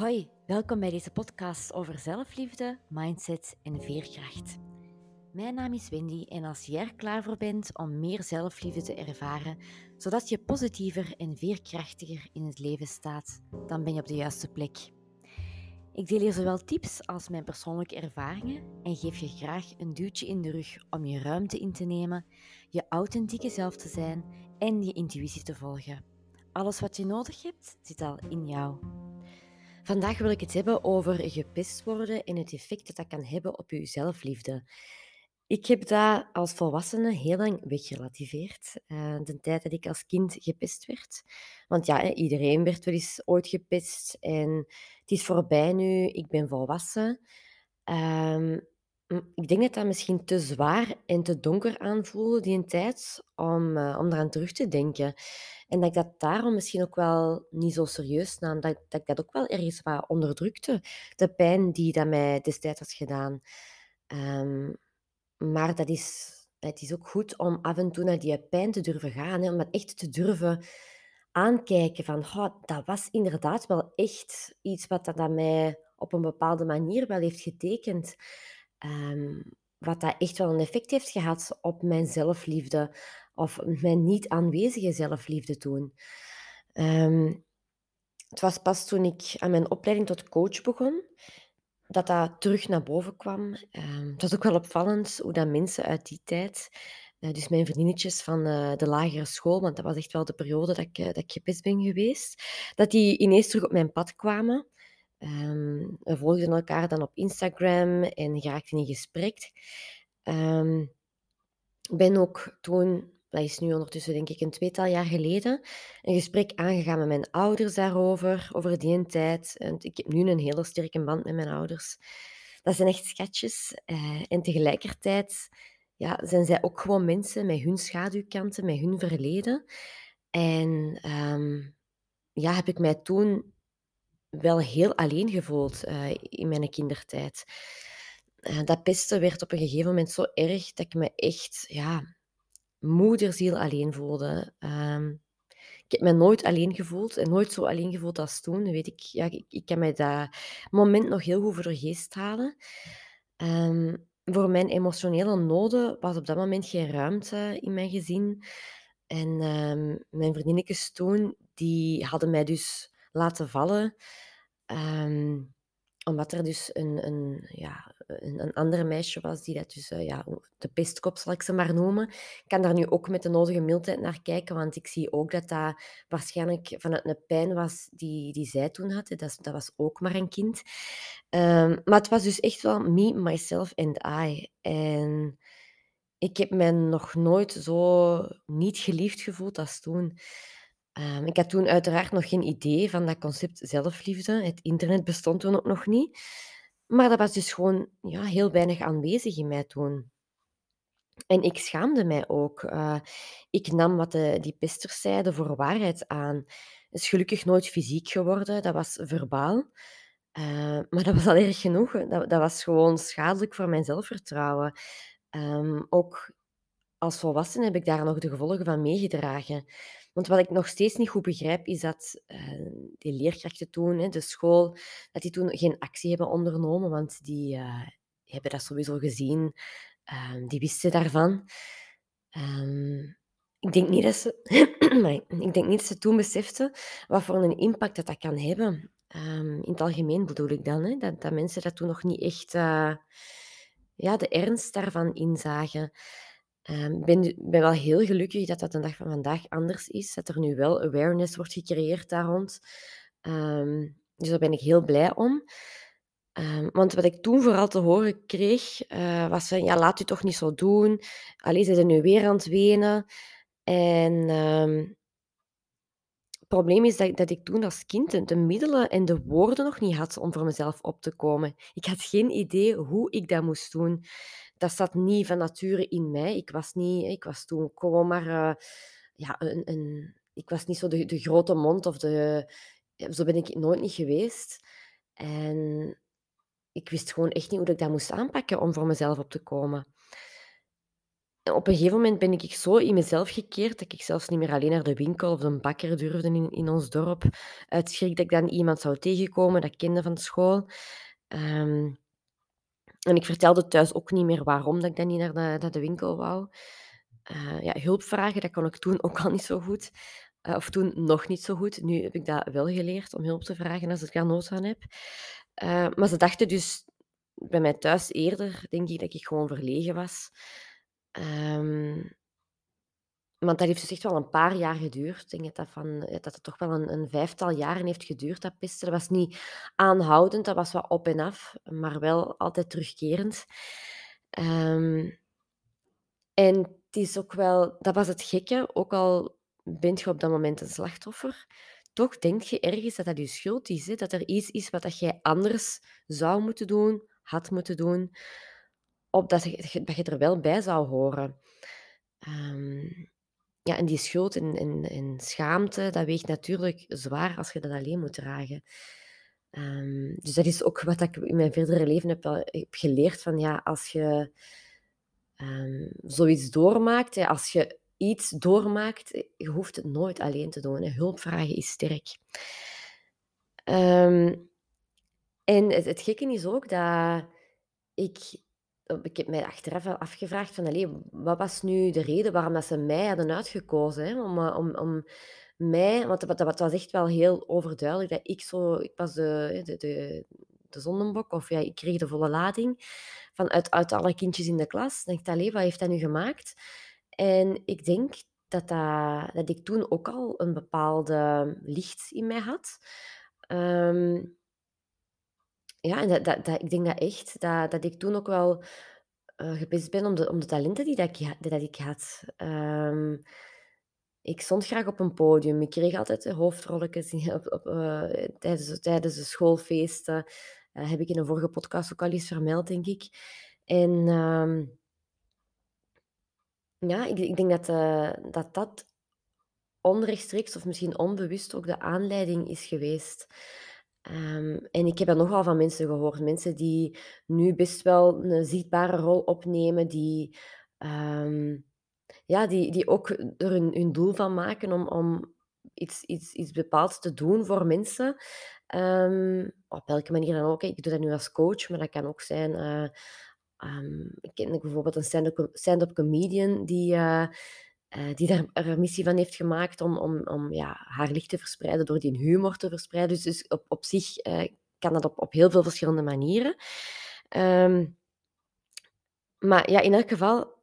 Hoi, welkom bij deze podcast over zelfliefde, mindset en veerkracht. Mijn naam is Wendy en als jij er klaar voor bent om meer zelfliefde te ervaren, zodat je positiever en veerkrachtiger in het leven staat, dan ben je op de juiste plek. Ik deel hier zowel tips als mijn persoonlijke ervaringen en geef je graag een duwtje in de rug om je ruimte in te nemen, je authentieke zelf te zijn en je intuïtie te volgen. Alles wat je nodig hebt, zit al in jou. Vandaag wil ik het hebben over gepest worden en het effect dat dat kan hebben op je zelfliefde. Ik heb dat als volwassene heel lang weggerelativeerd. Uh, de tijd dat ik als kind gepest werd. Want ja, iedereen werd wel eens ooit gepest. En het is voorbij nu, ik ben volwassen. Ehm, ik denk dat dat misschien te zwaar en te donker aanvoelde, die een tijd, om, uh, om eraan terug te denken. En dat ik dat daarom misschien ook wel niet zo serieus nam. Dat, dat ik dat ook wel ergens wat onderdrukte. De pijn die dat mij destijds had gedaan. Um, maar dat is, het is ook goed om af en toe naar die pijn te durven gaan. Hè, om dat echt te durven aankijken van, dat was inderdaad wel echt iets wat dat mij op een bepaalde manier wel heeft getekend. Um, wat dat echt wel een effect heeft gehad op mijn zelfliefde of mijn niet aanwezige zelfliefde toen. Um, het was pas toen ik aan mijn opleiding tot coach begon, dat dat terug naar boven kwam. Um, het was ook wel opvallend hoe dat mensen uit die tijd, uh, dus mijn vriendinnetjes van uh, de lagere school, want dat was echt wel de periode dat ik, uh, dat ik gepest ben geweest, dat die ineens terug op mijn pad kwamen. Um, we volgden elkaar dan op Instagram en geraakten in gesprek. Um, ben ook toen, dat is nu ondertussen denk ik een tweetal jaar geleden, een gesprek aangegaan met mijn ouders daarover, over die tijd. Ik heb nu een hele sterke band met mijn ouders. Dat zijn echt schatjes. Uh, en tegelijkertijd ja, zijn zij ook gewoon mensen met hun schaduwkanten, met hun verleden. En um, ja, heb ik mij toen wel heel alleen gevoeld uh, in mijn kindertijd. Uh, dat pesten werd op een gegeven moment zo erg dat ik me echt ja, moederziel alleen voelde. Um, ik heb me nooit alleen gevoeld en nooit zo alleen gevoeld als toen. Weet ik, ja, ik, ik kan mij dat moment nog heel goed voor de geest halen. Um, voor mijn emotionele noden was op dat moment geen ruimte in mijn gezin. En um, mijn vriendinnetjes toen, die hadden mij dus laten vallen. Um, omdat er dus een, een, ja, een, een andere meisje was die dat dus, uh, ja, de pestkop zal ik ze maar noemen. Ik kan daar nu ook met de nodige mildheid naar kijken, want ik zie ook dat dat waarschijnlijk vanuit een pijn was die, die zij toen had. Dat, dat was ook maar een kind. Um, maar het was dus echt wel me, myself and I. En ik heb mij nog nooit zo niet geliefd gevoeld als toen. Um, ik had toen uiteraard nog geen idee van dat concept zelfliefde. Het internet bestond toen ook nog niet. Maar dat was dus gewoon ja, heel weinig aanwezig in mij toen. En ik schaamde mij ook. Uh, ik nam wat de, die pesters zeiden voor waarheid aan. Het is gelukkig nooit fysiek geworden, dat was verbaal. Uh, maar dat was al erg genoeg. Dat, dat was gewoon schadelijk voor mijn zelfvertrouwen. Um, ook als volwassene heb ik daar nog de gevolgen van meegedragen. Want wat ik nog steeds niet goed begrijp, is dat uh, die leerkrachten toen, hè, de school, dat die toen geen actie hebben ondernomen, want die uh, hebben dat sowieso gezien. Uh, die wisten daarvan. Um, ik denk niet dat ze, ik denk niet dat ze toen beseften wat voor een impact dat, dat kan hebben. Um, in het algemeen bedoel ik dan, hè, dat, dat mensen dat toen nog niet echt ja, de ernst daarvan inzagen. Ehm, ik ben, ben wel heel gelukkig dat dat de dag van vandaag anders is. Dat er nu wel awareness wordt gecreëerd daar rond. Ehm, dus daar ben ik heel blij om. Um, want wat ik toen vooral te horen kreeg, uh, was van, ja, laat u toch niet zo doen. Allee, ze zijn nu weer aan het wenen. En het probleem is dat, dat ik toen als kind de middelen en de woorden nog niet had om voor mezelf op te komen. Ik had geen idee hoe ik dat moest doen dat zat niet van nature in mij. Ik was, niet, ik was toen gewoon maar... Uh, ja, een, een, ik was niet zo de, de grote mond of de... Zo ben ik nooit niet geweest. En ik wist gewoon echt niet hoe ik dat moest aanpakken om voor mezelf op te komen. op een gegeven moment ben ik zo in mezelf gekeerd dat ik zelfs niet meer alleen naar de winkel of de bakker durfde in, in ons dorp. Uit schrik dat ik dan iemand zou tegenkomen dat kende van school. Ehm, en ik vertelde thuis ook niet meer waarom dat ik dan niet naar de, naar de winkel wou. Uh, ja, hulp vragen, dat kon ik toen ook al niet zo goed. Uh, of toen nog niet zo goed. Nu heb ik dat wel geleerd om hulp te vragen als ik daar nood aan heb. Uh, maar ze dachten dus bij mij thuis eerder, denk ik, dat ik gewoon verlegen was. Um, want dat heeft dus echt wel een paar jaar geduurd. Ik denk dat, dat, van, dat het toch wel een, een, vijftal jaren heeft geduurd, dat pesten. Dat was niet aanhoudend, dat was wat op en af, maar wel altijd terugkerend. Um, en het is ook wel, dat was het gekke, ook al bent je op dat moment een slachtoffer, toch denk je ergens dat dat je schuld is. Dat er iets is wat dat jij anders zou moeten doen, had moeten doen, opdat je, dat je er wel bij zou horen. Um, ja, en die schuld en, en, schaamte, dat weegt natuurlijk zwaar als je dat alleen moet dragen. Um, dus dat is ook wat ik in mijn verdere leven heb, heb geleerd. Van, ja, als je um, zoiets doormaakt, als je iets doormaakt, je hoeft het nooit alleen te doen. Hè. Hulp vragen is sterk. Um, en het, het gekke is ook dat ik ik heb mij achteraf afgevraagd van, allee, wat was nu de reden waarom dat ze mij hadden uitgekozen? Hè? Om, eh, om, om mij, want dat, was echt wel heel overduidelijk dat ik zo, ik was de, de, de, de zonnebok, of ja, ik kreeg de volle lading van uit, uit alle kindjes in de klas. Dan dacht wat heeft dat nu gemaakt? En ik denk dat, dat, dat ik toen ook al een bepaalde licht in mij had. Um, ja, en dat, dat, ik denk dat echt, dat, dat ik toen ook wel uh, gepest ben om de, om de talenten die dat ik, dat ik had. Um, ik stond graag op een podium. Ik kreeg altijd hoofdrolletjes op, uh, tijdens, tijdens de schoolfeesten. Uh, heb ik in een vorige podcast ook al eens vermeld, denk ik. En um, ja, ik, ik denk dat, dat dat onrechtstreeks of misschien onbewust ook de aanleiding is geweest. Um, en ik heb dat nogal van mensen gehoord. Mensen die nu best wel een zichtbare rol opnemen, die, um, ja, die, die ook er hun, hun doel van maken om, om iets, iets, iets bepaalds te doen voor mensen. Um, op welke manier dan ook. Ik doe dat nu als coach, maar dat kan ook zijn. Uh, ik ken bijvoorbeeld een stand-up stand comedian die. Uh, uh, die daar een missie van heeft gemaakt om, om, om ja, haar licht te verspreiden, door die humor te verspreiden. Dus, dus op, op zich uh, kan dat op, op heel veel verschillende manieren. Um, maar ja, in elk geval,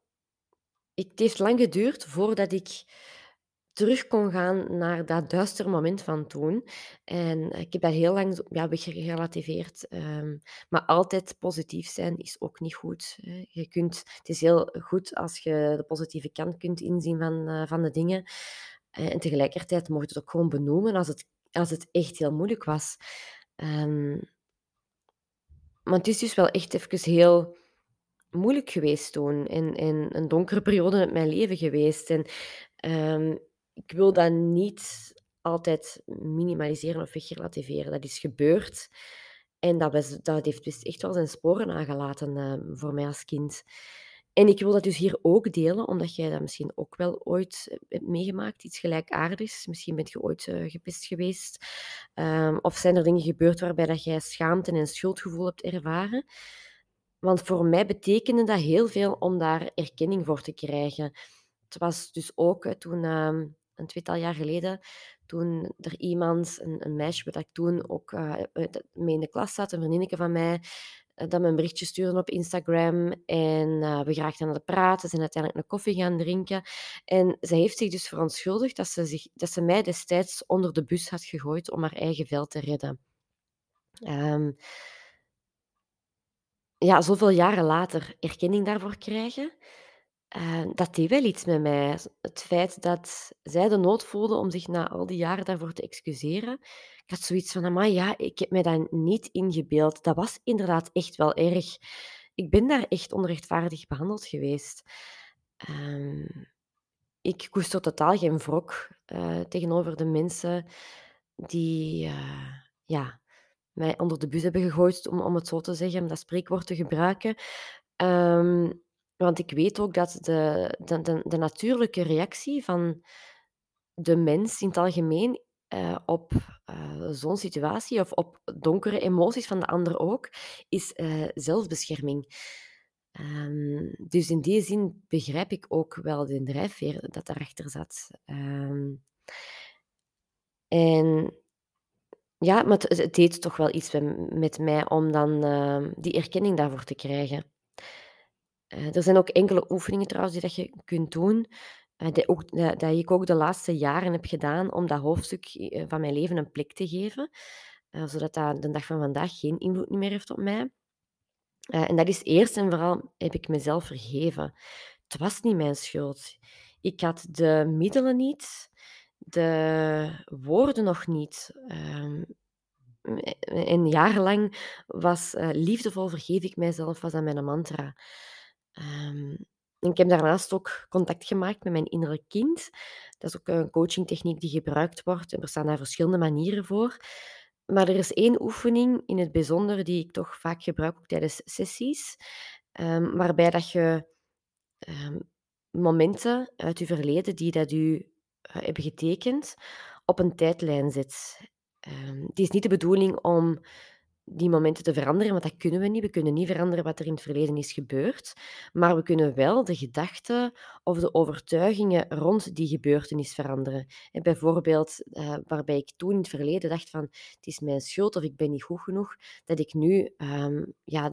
het heeft lang geduurd voordat ik terug kon gaan naar dat duistere moment van toen. En ik heb dat heel lang ja, weggerelativeerd. Um, maar altijd positief zijn is ook niet goed. Je kunt, het is heel goed als je de positieve kant kunt inzien van, uh, van de dingen. Uh, en tegelijkertijd mocht je het ook gewoon benoemen als het, als het echt heel moeilijk was. Um, maar het is dus wel echt even heel moeilijk geweest toen. En, en een donkere periode in mijn leven geweest. En um, ik wil dat niet altijd minimaliseren of wegrelativeren. Dat is gebeurd. En dat, was, dat heeft dus echt wel zijn sporen nagelaten uh, voor mij als kind. En ik wil dat dus hier ook delen, omdat jij dat misschien ook wel ooit hebt meegemaakt, iets gelijkaardigs. Misschien bent je ooit uh, gepest geweest. Um, of zijn er dingen gebeurd waarbij dat jij schaamte en schuldgevoel hebt ervaren. Want voor mij betekende dat heel veel om daar erkenning voor te krijgen. Het was dus ook toen, uh, een tweetal jaar geleden, toen er iemand, een, een meisje wat ik toen ook uh, mee in de klas zat, een vriendinnetje van mij, uh, dat me een berichtje stuurde op Instagram. En we geraakten aan het praten, zijn uiteindelijk een koffie gaan drinken. En zij heeft zich dus verontschuldigd dat ze, zich, dat ze mij destijds onder de bus had gegooid om haar eigen vel te redden. Um, ja, zoveel jaren later erkenning daarvoor krijgen. Dat deed wel iets met mij. Het feit dat zij de nood voelde om zich na al die jaren daarvoor te excuseren. Ik had zoiets van, maar ja, ik heb mij dat niet ingebeeld. Dat was inderdaad echt wel erg. Ik ben daar echt onrechtvaardig behandeld geweest. Uh, ik koester totaal geen wrok uh, tegenover de mensen die eh, ja, mij onder de bus hebben gegooid, om, om het zo te zeggen, om dat spreekwoord te gebruiken. Um, Want ik weet ook dat de de de natuurlijke reactie van de mens in het algemeen, eh, op, eh, zo'n situatie of op donkere emoties van de ander ook, is, eh, zelfbescherming. Ehm, dus in die zin begrijp ik ook wel de drijfveer dat daarachter zat. Ehm, en ja, maar het het deed toch wel iets met mij om dan, die erkenning daarvoor te krijgen. Eh, er zijn ook enkele oefeningen trouwens die dat je kunt doen, eh, die ook da dat ik ook de laatste jaren heb gedaan om dat hoofdstuk, eh, van mijn leven een plek te geven, zodat dat de dag van vandaag geen invloed meer heeft op mij. En dat is eerst en vooral heb ik mezelf vergeven. Het was niet mijn schuld. Ik had de middelen niet, de woorden nog niet. Ehm, en jarenlang was liefdevol vergeef ik mijzelf, was dat mijn mantra. Ehm, ik heb daarnaast ook contact gemaakt met mijn innerlijk kind. Dat is ook een coachingtechniek die gebruikt wordt. Er staan daar verschillende manieren voor. Maar er is één oefening in het bijzonder die ik toch vaak gebruik, tijdens sessies, ehm, waarbij dat je ehm, momenten uit je verleden die dat u eh, hebben getekend, op een tijdlijn zet. Um, het is niet de bedoeling om die momenten te veranderen, want dat kunnen we niet. We kunnen niet veranderen wat er in het verleden is gebeurd, maar we kunnen wel de gedachten of de overtuigingen rond die gebeurtenis veranderen. En bijvoorbeeld, uh, waarbij ik toen in het verleden dacht van het is mijn schuld of ik ben niet goed genoeg, dat ik nu, um, ja,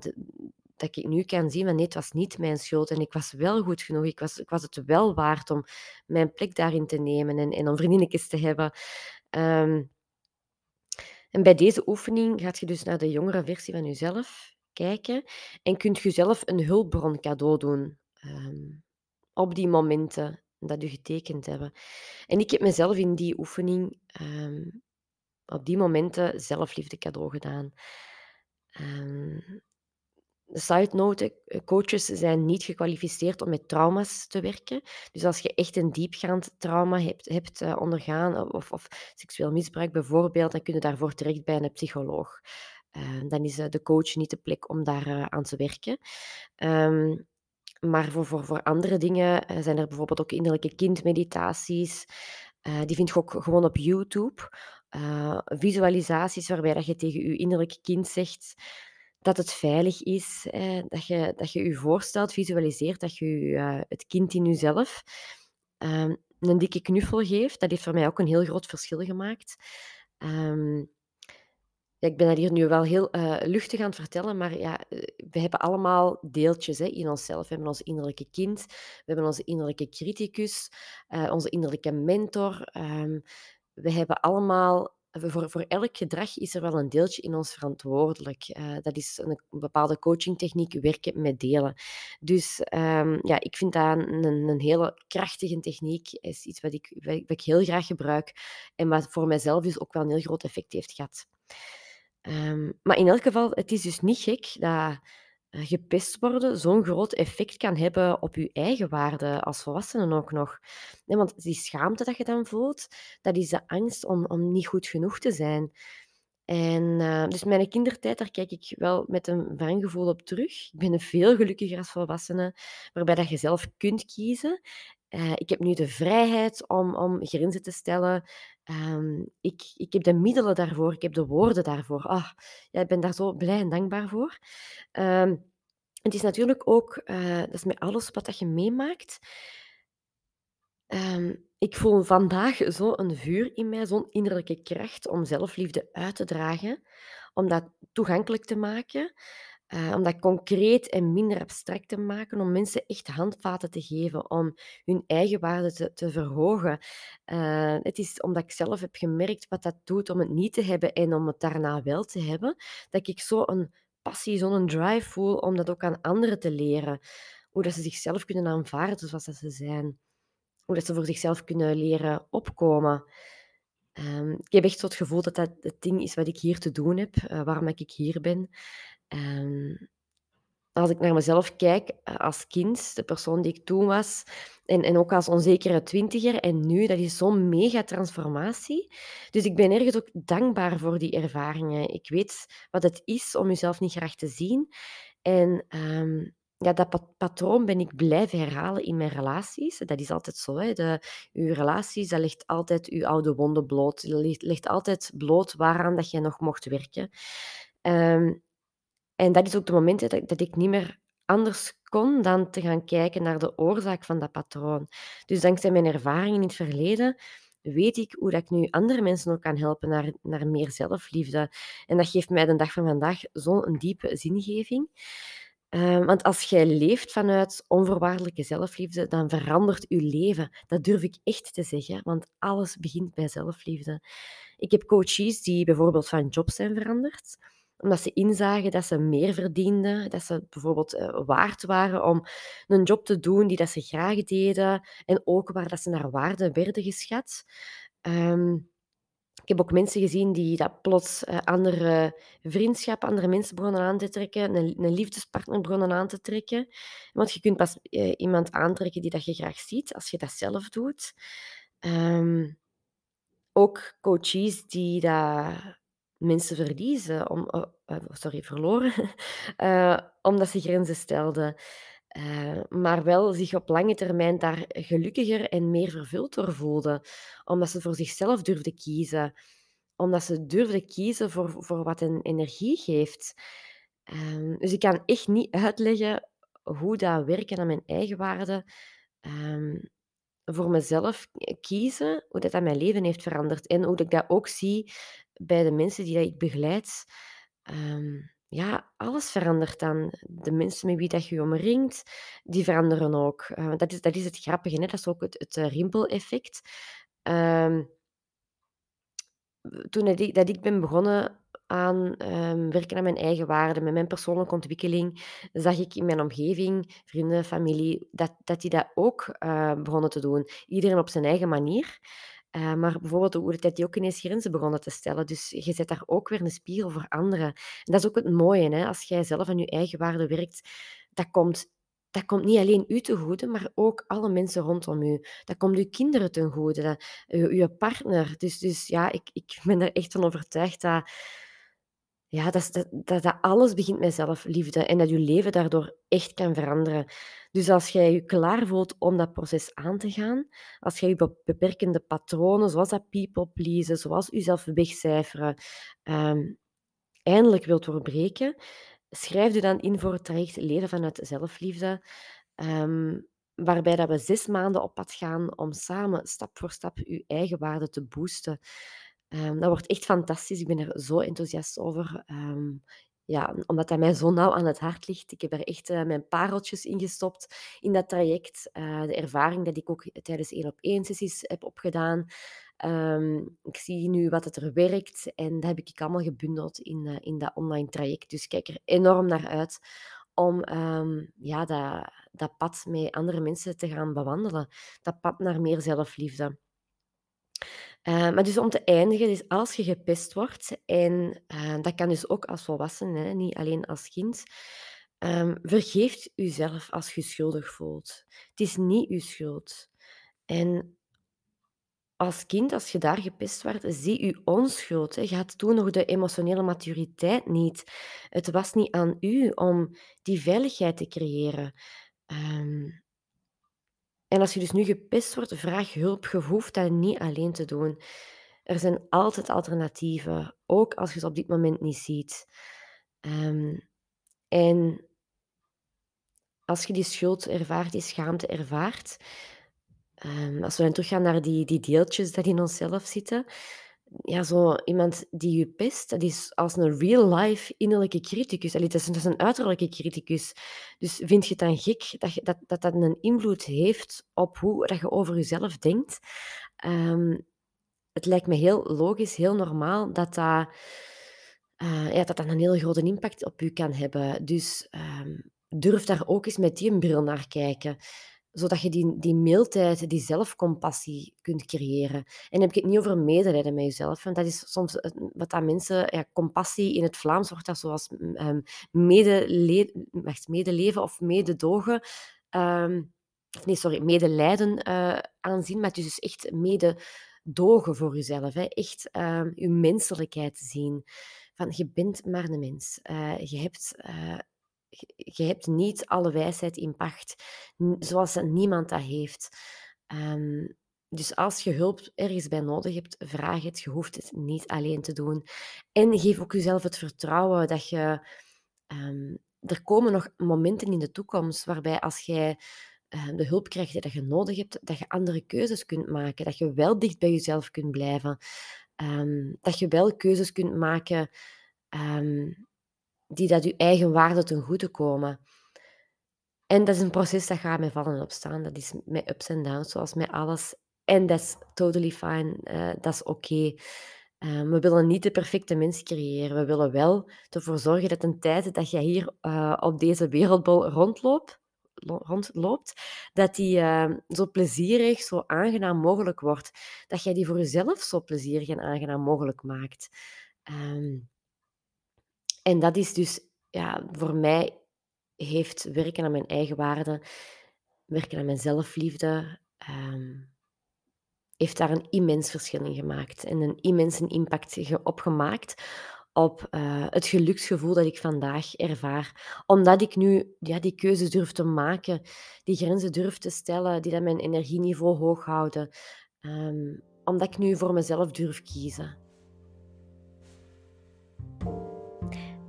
dat ik nu kan zien van nee, het was niet mijn schuld en ik was wel goed genoeg. Ik was, ik was het wel waard om mijn plek daarin te nemen en, en om vriendinnetjes te hebben. Um, en bij deze oefening gaat je dus naar de jongere versie van jezelf kijken en kunt je zelf een hulpbron cadeau doen um, op die momenten dat je getekend hebben. En ik heb mezelf in die oefening um, op die momenten zelfliefde cadeau gedaan. Um, side note, eh, coaches zijn niet gekwalificeerd om met trauma's te werken. Dus als je echt een diepgaand trauma hebt, hebt uh, ondergaan, of, of, seksueel misbruik bijvoorbeeld, dan kun je daarvoor terecht bij een psycholoog. Uh, dan is de coach niet de plek om daar aan te werken. Um, maar voor, voor, voor andere dingen zijn er bijvoorbeeld ook innerlijke kindmeditaties. die vind je ook gewoon op YouTube. visualisaties waarbij dat je tegen je innerlijke kind zegt dat het veilig is, eh, dat, je, dat je je voorstelt, visualiseert dat je uh, het kind in jezelf um, een dikke knuffel geeft. Dat heeft voor mij ook een heel groot verschil gemaakt. Um, ja, ik ben dat hier nu wel heel uh, luchtig aan het vertellen, maar ja, we hebben allemaal deeltjes hè, in onszelf. We hebben ons innerlijke kind, we hebben onze innerlijke criticus, onze innerlijke mentor. Um, we hebben allemaal voor, voor elk gedrag is er wel een deeltje in ons verantwoordelijk. Uh, dat is een, bepaalde coachingtechniek, werken met delen. Dus um, ja, ik vind dat een, een hele krachtige techniek. is iets wat ik, wat ik heel graag gebruik en wat voor mijzelf dus ook wel een heel groot effect heeft gehad. Um, maar in elk geval, het is dus niet gek dat eh, gepest worden zo'n groot effect kan hebben op je eigen waarde als volwassenen ook nog. Want die schaamte dat je dan voelt, dat is de angst om, om niet goed genoeg te zijn. En uh, dus mijn kindertijd, daar kijk ik wel met een gevoel op terug. Ik ben een veel gelukkiger als volwassene, waarbij dat je zelf kunt kiezen. Uh, ik heb nu de vrijheid om, om grenzen te stellen. Um, ik, ik heb de middelen daarvoor, ik heb de woorden daarvoor. Ah, ik ben daar zo blij en dankbaar voor. Um, het is natuurlijk ook, uh, dat is met alles wat je meemaakt. Um, ik voel vandaag zo een vuur in mij, zo'n innerlijke kracht om zelfliefde uit te dragen, om dat toegankelijk te maken. Uh, om dat concreet en minder abstract te maken, om mensen echt handvaten te geven, om hun eigen waarde te, te verhogen. Uh, het is omdat ik zelf heb gemerkt wat dat doet om het niet te hebben en om het daarna wel te hebben, dat ik zo een passie, zo'n drive voel om dat ook aan anderen te leren. Hoe dat ze zichzelf kunnen aanvaarden zoals dat ze zijn. Hoe dat ze voor zichzelf kunnen leren opkomen. Um, ik heb echt zo het gevoel dat dat het ding is wat ik hier te doen heb, uh, waarom ik hier ben. Um, als ik naar mezelf kijk uh, als kind, de persoon die ik toen was, en, en ook als onzekere twintiger, en nu, dat is zo'n mega transformatie. Dus ik ben ergens ook dankbaar voor die ervaringen. Ik weet wat het is om jezelf niet graag te zien. En um, ja, dat patroon ben ik blijven herhalen in mijn relaties. Dat is altijd zo. Hè. De, uw relaties, dat legt altijd uw oude wonden bloot. Dat legt, altijd bloot waaraan dat jij nog mocht werken. Um, en dat is ook de moment dat, dat ik niet meer anders kon dan te gaan kijken naar de oorzaak van dat patroon. Dus dankzij mijn ervaringen in het verleden weet ik hoe dat ik nu andere mensen ook kan helpen naar, naar meer zelfliefde. En dat geeft mij de dag van vandaag zo'n diepe zingeving. Uh, want als jij leeft vanuit onvoorwaardelijke zelfliefde, dan verandert je leven. Dat durf ik echt te zeggen, want alles begint bij zelfliefde. Ik heb coaches die bijvoorbeeld van job zijn veranderd omdat ze inzagen dat ze meer verdienden, dat ze bijvoorbeeld uh, waard waren om een job te doen die dat ze graag deden en ook waar dat ze naar waarde werden geschat. Um, ik heb ook mensen gezien die dat plots uh, andere vriendschappen, andere mensen begonnen aan te trekken, een, een, liefdespartner begonnen aan te trekken. Want je kunt pas uh, iemand aantrekken die dat je graag ziet, als je dat zelf doet. Um, ook coaches die dat mensen verliezen, om, uh, sorry, verloren, uh, omdat ze grenzen stelden. Uh, maar wel zich op lange termijn daar gelukkiger en meer vervuld door voelden. Omdat ze voor zichzelf durfden kiezen. Omdat ze durfden kiezen voor, voor wat een energie geeft. Uh, dus ik kan echt niet uitleggen hoe dat werken aan mijn eigen waarden um, voor mezelf kiezen, hoe dat aan mijn leven heeft veranderd. En hoe ik dat ook zie bij de mensen die dat ik begeleid. Um, ja, alles verandert dan. De mensen met wie dat je omringt, die veranderen ook. Uh, dat, is, dat is het grappige, hè? dat is ook het, het uh, rimpeleffect. Um, toen dat ik, ben begonnen aan um, werken aan mijn eigen waarden, met mijn persoonlijke ontwikkeling, zag ik in mijn omgeving, vrienden, familie, dat, dat die dat ook uh, begonnen te doen. Iedereen op zijn eigen manier. Uh, maar bijvoorbeeld hoe dat die ook ineens grenzen begonnen te stellen. Dus je zet daar ook weer een spiegel voor anderen. En dat is ook het mooie, hè? als jij zelf aan je eigen waarde werkt, dat komt, dat komt niet alleen u te goede, maar ook alle mensen rondom u. Dat komt uw kinderen ten goede, uw, partner. Dus, dus ja, ik, ik ben er echt van overtuigd dat ja, dat, dat, dat, dat alles begint met zelfliefde en dat je leven daardoor echt kan veranderen. Dus als jij je klaar voelt om dat proces aan te gaan, als jij je beperkende patronen, zoals dat people pleasen, zoals jezelf wegcijferen, um, eindelijk wilt doorbreken, schrijf je dan in voor het traject Leven vanuit zelfliefde, um, waarbij dat we zes maanden op pad gaan om samen stap voor stap je eigen waarde te boosten. Um, dat wordt echt fantastisch. Ik ben er zo enthousiast over. Ja, omdat dat mij zo nauw aan het hart ligt. Ik heb er echt uh, mijn pareltjes in gestopt in dat traject. Uh, de ervaring dat ik ook tijdens één op één sessies heb opgedaan. Um, ik zie nu wat het er werkt en dat heb ik allemaal gebundeld in, uh, in dat online traject. Dus ik kijk er enorm naar uit om ja, dat, dat pad met andere mensen te gaan bewandelen. Dat pad naar meer zelfliefde. Uh, maar dus om te eindigen, dus als je gepest wordt, en uh, dat kan dus ook als volwassene, niet alleen als kind, um, vergeeft jezelf als je schuldig voelt. Het is niet je schuld. En als kind, als je daar gepest wordt, zie je onschuld. Je had toen nog de emotionele maturiteit niet. Het was niet aan u om die veiligheid te creëren. Um, en als je dus nu gepest wordt, vraag hulp. Je hoeft dat niet alleen te doen. Er zijn altijd alternatieven, ook als je ze op dit moment niet ziet. Um, en als je die schuld ervaart, die schaamte ervaart, um, als we dan teruggaan naar die, die deeltjes die in onszelf zitten, ja, zo iemand die je pest, dat is als een real-life innerlijke criticus. Allee, dat, is, een uiterlijke criticus. Dus vind je het dan gek dat dat, dat, dat een invloed heeft op hoe dat je over jezelf denkt? Um, het lijkt me heel logisch, heel normaal dat dat, uh, ja, dat, dat een heel grote impact op je kan hebben. Dus um, durf daar ook eens met die bril naar kijken zodat je die, die mailtijd, die zelfcompassie kunt creëren. En dan heb ik het niet over medelijden met jezelf. Want dat is soms wat dat mensen... Ja, compassie in het Vlaams wordt dat zoals um, medele medeleven of mededogen... Um, nee, sorry, medelijden uh, aanzien. Maar het is dus echt mededogen voor jezelf. Hè. Echt uh, je menselijkheid zien. Van, je bent maar een mens. Uh, je hebt... Je hebt niet alle wijsheid in pacht, zoals niemand dat heeft. Ehm, dus als je hulp ergens bij nodig hebt, vraag het. Je hoeft het niet alleen te doen. En geef ook jezelf het vertrouwen dat je... Um, er komen nog momenten in de toekomst waarbij als jij uh, de hulp krijgt die je nodig hebt, dat je andere keuzes kunt maken. Dat je wel dicht bij jezelf kunt blijven. Dat je wel keuzes kunt maken die dat je eigen waarde ten goede komen. En dat is een proces dat gaat met vallen en opstaan. Dat is met ups en downs, zoals met alles. En dat is totally fine. Uh, dat is oké. Ehm, we willen niet de perfecte mens creëren. We willen wel ervoor zorgen dat een tijd dat jij hier uh, op deze wereldbol rondloopt, rondloopt dat die zo plezierig, zo aangenaam mogelijk wordt. Dat jij die voor jezelf zo plezierig en aangenaam mogelijk maakt. Um, en dat is dus, ja, voor mij heeft werken aan mijn eigen waarde, werken aan mijn zelfliefde, um, heeft daar een immens verschil in gemaakt en een immense impact op gemaakt op uh, het geluksgevoel dat ik vandaag ervaar. Omdat ik nu ja, die keuzes durf te maken, die grenzen durf te stellen, die dat mijn energieniveau hoog houden. Um, omdat ik nu voor mezelf durf kiezen.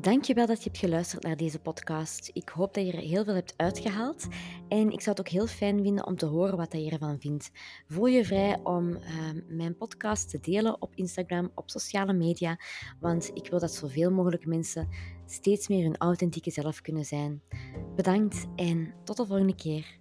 Dankjewel dat je hebt geluisterd naar deze podcast. Ik hoop dat je er heel veel hebt uitgehaald. En ik zou het ook heel fijn vinden om te horen wat je ervan vindt. Voel je vrij om ehm, mijn podcast te delen op Instagram, op sociale media. Want ik wil dat zoveel mogelijk mensen steeds meer hun authentieke zelf kunnen zijn. Bedankt en tot de volgende keer.